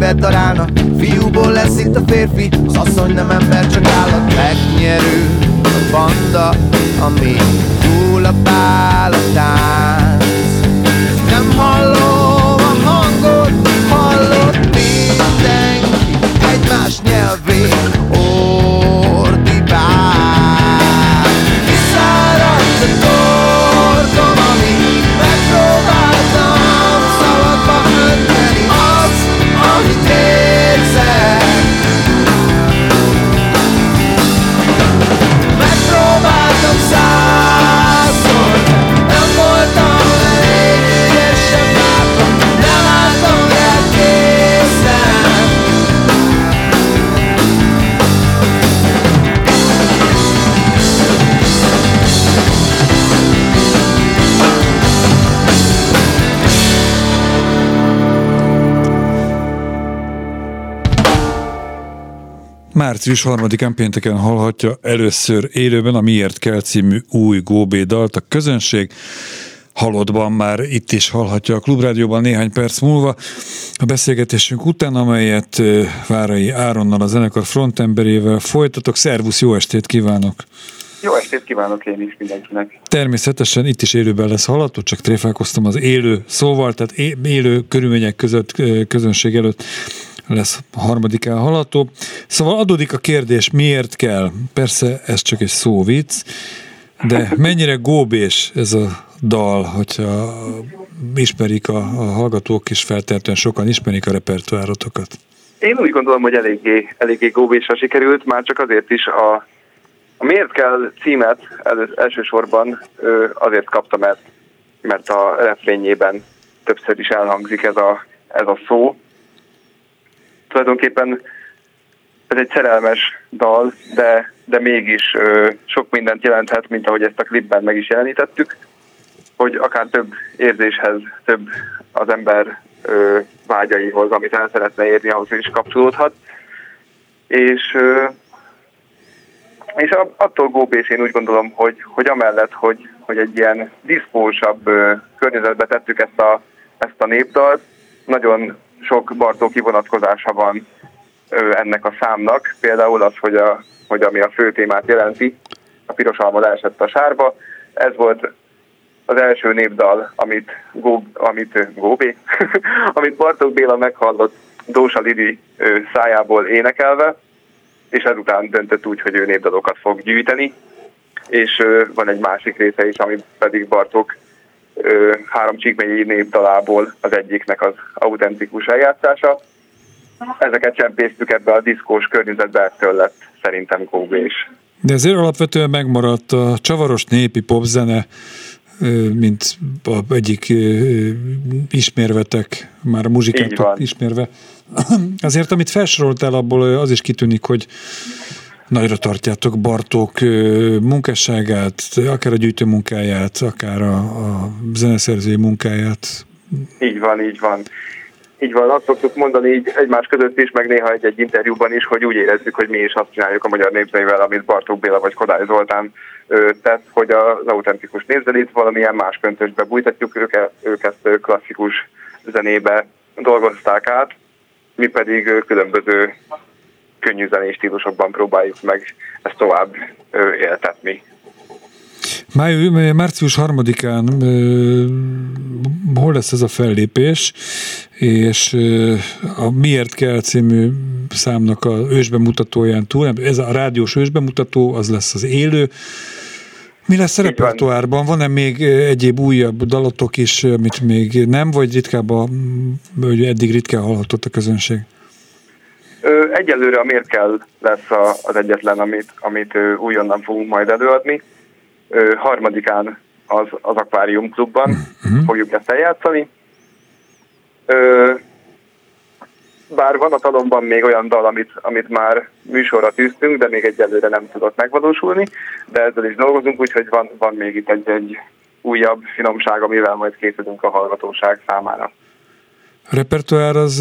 könyvet darálnak Fiúból lesz itt a férfi, az asszony nem ember, csak állat. Megnyerő a banda, ami túl a bál Március 3-án pénteken hallhatja először élőben a Miért kell című új Góbé dalt a közönség. Halottban már itt is hallhatja a Klubrádióban néhány perc múlva. A beszélgetésünk után, amelyet Várai Áronnal, a zenekar frontemberével folytatok. Szervusz, jó estét kívánok! Jó estét kívánok én is mindenkinek. Természetesen itt is élőben lesz hallható, csak tréfálkoztam az élő szóval, tehát élő körülmények között, közönség előtt lesz a harmadikán hallható. Szóval adódik a kérdés, miért kell? Persze ez csak egy szóvic, de mennyire góbés ez a dal, hogyha ismerik a, a hallgatók, és feltehetően sokan ismerik a repertoárotokat. Én úgy gondolom, hogy eléggé, eléggé góbésra sikerült, már csak azért is a, a Miért kell címet elő, elsősorban azért kapta, mert, mert a refrényében többször is elhangzik ez a, ez a szó. Tulajdonképpen ez egy szerelmes dal, de, de mégis ö, sok mindent jelenthet, mint ahogy ezt a klipben meg is jelenítettük, hogy akár több érzéshez, több az ember ö, vágyaihoz, amit el szeretne érni, ahhoz is kapcsolódhat. És, ö, és attól góbés én úgy gondolom, hogy, hogy amellett, hogy, hogy egy ilyen diszkósabb ö, környezetbe tettük ezt a, ezt a népdalt, nagyon sok Bartóki vonatkozása van ennek a számnak. Például az, hogy, a, hogy ami a fő témát jelenti, a piros alma esett a sárba. Ez volt az első népdal, amit, Gó, amit Góbé, amit Bartók Béla meghallott Dósa Lidi szájából énekelve, és ezután döntött úgy, hogy ő népdalokat fog gyűjteni, és van egy másik része is, ami pedig Bartók három csíkmegyi népdalából az egyiknek az autentikus eljátszása. Ezeket csempésztük ebbe a diszkós környezetbe, ettől lett szerintem góbés. De ezért alapvetően megmaradt a csavaros népi popzene, mint a egyik ismérvetek, már a muzsikát van. ismerve. Azért, amit felsoroltál, abból az is kitűnik, hogy nagyra tartjátok Bartók munkásságát, akár a gyűjtő munkáját, akár a, a zeneszerzői munkáját. Így van, így van. Így van, azt szoktuk mondani így egymás között is, meg néha egy-egy interjúban is, hogy úgy érezzük, hogy mi is azt csináljuk a magyar népzenével, amit Bartók Béla vagy Kodály Zoltán tett, hogy az autentikus népzenét valamilyen más köntösbe bújtatjuk őket, őket ö, klasszikus zenébe dolgozták át, mi pedig különböző könnyű zenés stílusokban próbáljuk meg ezt tovább éltetni. Máj, március 3-án ö, hol lesz ez a fellépés, és a Miért kell című számnak a ősbemutatóján túl, ez a rádiós ősbemutató, az lesz az élő. Mi lesz a repertoárban? Van-e még egyéb újabb dalotok is, amit még nem, vagy ritkábban, eddig ritkán hallhatott a közönség? Egyelőre a Miért kell lesz az egyetlen, amit, amit újonnan fogunk majd előadni. Harmadikán az, az Aquarium Klubban Mhm. fogjuk ezt eljátszani. Bár van a talomban még olyan dal, amit, amit már műsorra tűztünk, de még egyelőre nem tudott megvalósulni, de ezzel is dolgozunk, úgyhogy van, van még itt egy, egy újabb finomság, amivel majd készülünk a hallgatóság számára. A repertoár az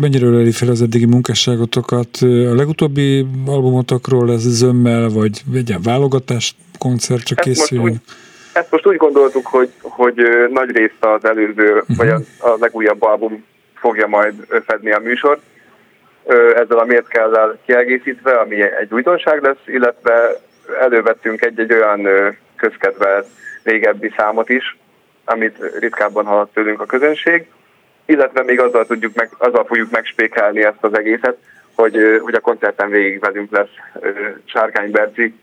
mennyire öleli fel az eddigi munkásságotokat? A legutóbbi albumotokról ez zömmel, vagy egy válogatás koncert csak most készül? úgy- Ezt most úgy gondoltuk, hogy, hogy nagy részt az előző, uh-huh. vagy a, a legújabb album fogja majd fedni a műsort. Ezzel a miért kell kiegészítve, ami egy újdonság lesz, illetve elővettünk egy-egy olyan ö, közkedvelt régebbi számot is, amit ritkábban hallott tőlünk a közönség, illetve még azzal, tudjuk meg, azzal fogjuk megspékelni ezt az egészet, hogy, hogy a koncerten végig velünk lesz Sárkány Berci,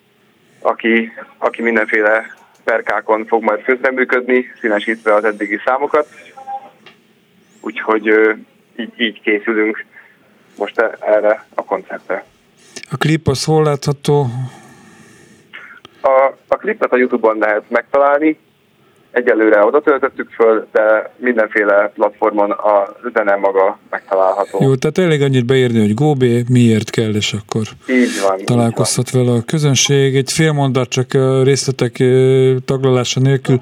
aki, aki mindenféle perkákon fog majd közreműködni, színesítve az eddigi számokat. Úgyhogy így, így készülünk most e- erre a koncertre. A klip az hol látható? A, a klipet a Youtube-on lehet megtalálni, egyelőre oda töltöttük föl, de mindenféle platformon a zene maga megtalálható. Jó, tehát elég annyit beírni, hogy Góbé miért kell, és akkor Így van. így találkozhat vele a közönség. Egy fél mondat csak részletek taglalása nélkül.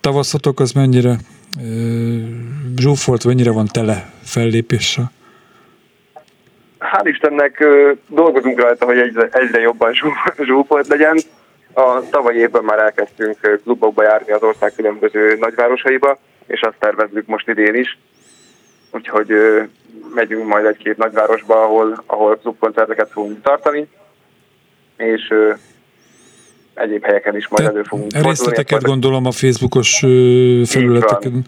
Tavaszatok az mennyire zsúfolt, mennyire van tele fellépéssel? Hál' Istennek dolgozunk rajta, hogy egyre, egyre jobban zsú- zsúfolt legyen. A tavalyi évben már elkezdtünk klubokba járni az ország különböző nagyvárosaiba, és azt tervezzük most idén is. Úgyhogy megyünk majd egy-két nagyvárosba, ahol, ahol klubkoncerteket fogunk tartani, és egyéb helyeken is majd elő fogunk fordulni. Részleteket Majd gondolom a Facebookos felületeken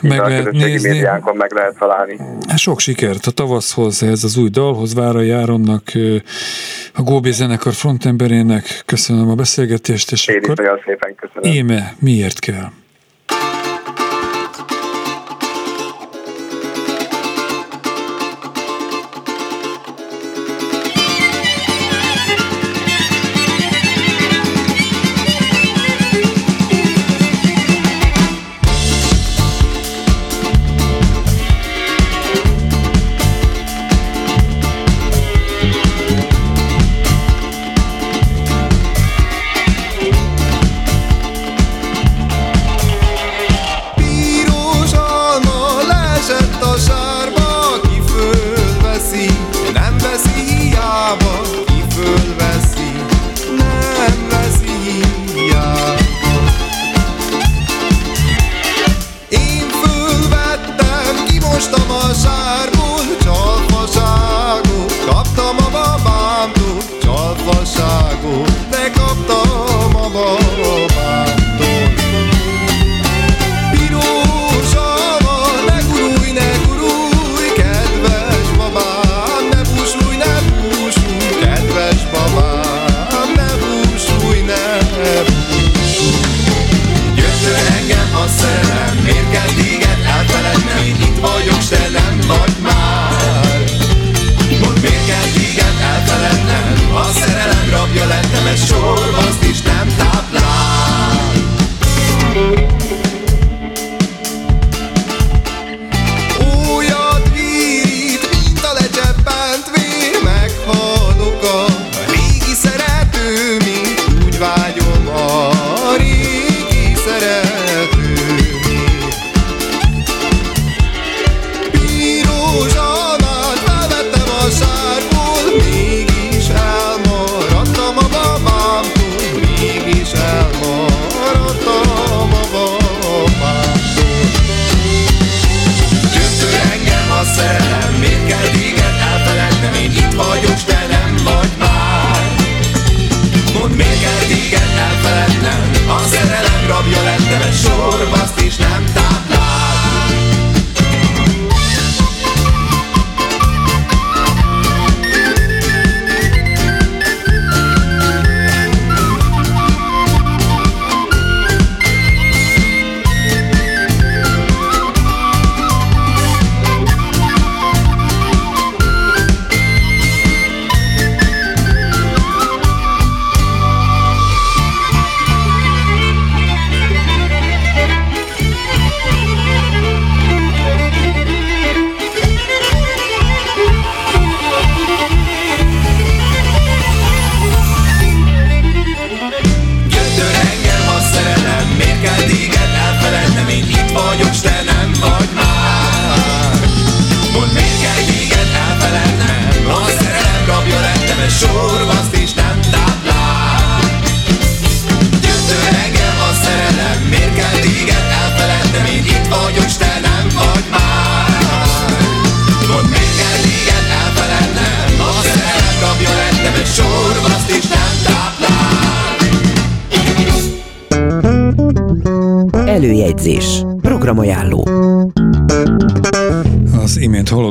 meg a lehet nézni. médiánkon meg lehet találni. Hát Sok sikert a tavaszhoz, ez az új dalhoz, Vára Járonnak, a Góbi zenekar frontemberének. Köszönöm a beszélgetést, és Én is akkor nagyon szépen köszönöm. íme miért kell?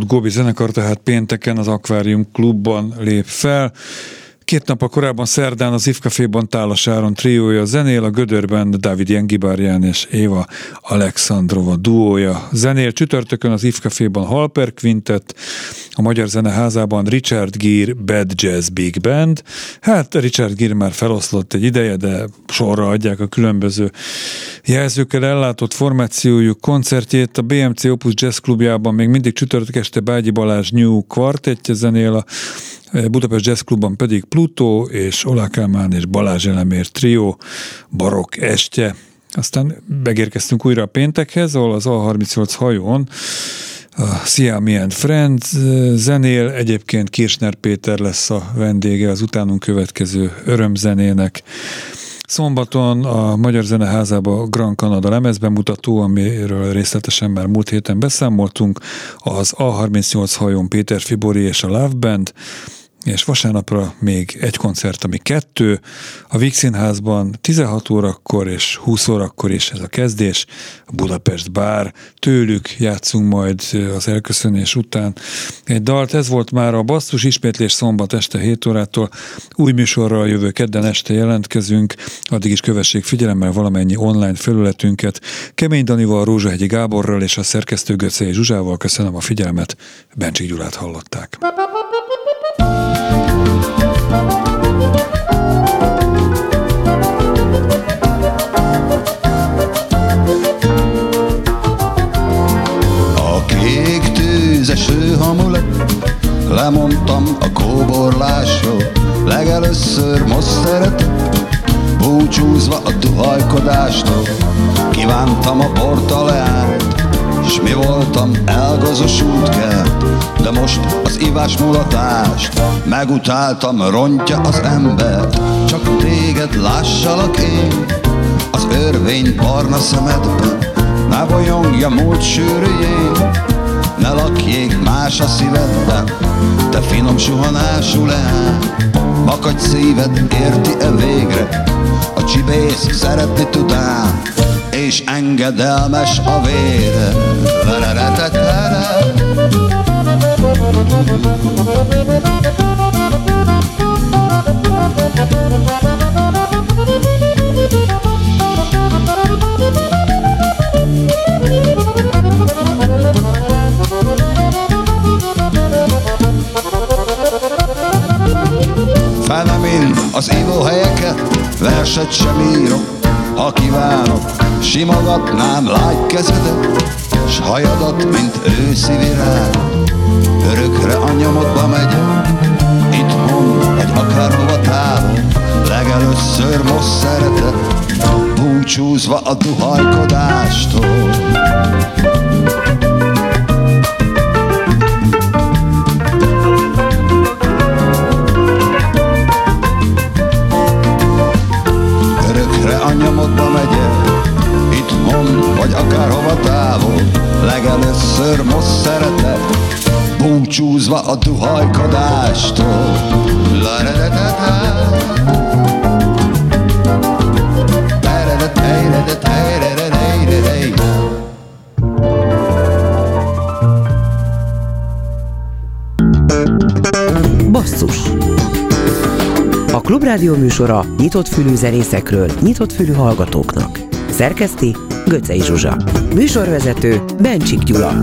Gobi zenekar tehát pénteken az Aquarium Klubban lép fel. Két nap a korábban szerdán az Ifkaféban Tálas Áron triója zenél, a Gödörben Dávid Jengibárján és Éva Alexandrova duója zenél. Csütörtökön az Ifkaféban Halper Quintet, a Magyar Zeneházában Richard Gere Bad Jazz Big Band. Hát Richard Gere már feloszlott egy ideje, de sorra adják a különböző jelzőkkel ellátott formációjuk koncertjét. A BMC Opus Jazz Klubjában még mindig csütörtök este Bágyi Balázs New Quartettje zenél, a Budapest Jazz Klubban pedig Pluto és Olá Kálmán és Balázs Elemér trio barok estje. Aztán megérkeztünk újra a péntekhez, ahol az A38 hajón a Siami and Friends zenél, egyébként Kirchner Péter lesz a vendége az utánunk következő örömzenének. Szombaton a Magyar Zeneházában a Grand Canada lemezbemutató, amiről részletesen már múlt héten beszámoltunk, az A38 hajón Péter Fibori és a Love Band, és vasárnapra még egy koncert, ami kettő, a Víg Színházban 16 órakor és 20 órakor is ez a kezdés, a Budapest Bár, tőlük játszunk majd az elköszönés után egy dalt, ez volt már a basszus ismétlés szombat este 7 órától, új műsorral jövő kedden este jelentkezünk, addig is kövessék figyelemmel valamennyi online felületünket, Kemény Danival, Rózsahegyi Gáborral és a szerkesztő Göcei Zsuzsával köszönöm a figyelmet, Bencsik Gyulát hallották. A kék tűzeső hamulat Lemondtam a kóborlásról. Legelőször most szeretek Búcsúzva a duhajkodástól. Kívántam a portaleát S mi voltam elgazosult kert De most az ivás mulatást Megutáltam, rontja az embert Csak téged lássalak én Az örvény barna szemedben Ne bolyongja múlt sűrűjén ne lakjék más a szívedben, te finom suhanású leány. Makadj szíved érti-e végre, a csibész szeretni tudám, és engedelmes a vére. Fel nem én az ivóhelyeket, verset sem írok, ha kívánok, simogatnám lágy kezedet, s hajadat, mint őszi virág. Örökre a nyomodba megyek, itthon vagy akárhova távol, legelőször most szeretek, búcsúzva a duhajkodástól. először most szeretett, búcsúzva a duhajkodástól. Basszus A Klubrádió műsora nyitott fülű zenészekről, nyitott fülű hallgatóknak. Szerkeszti Göcej Zsuzsa Műsorvezető Bencsik Gyula.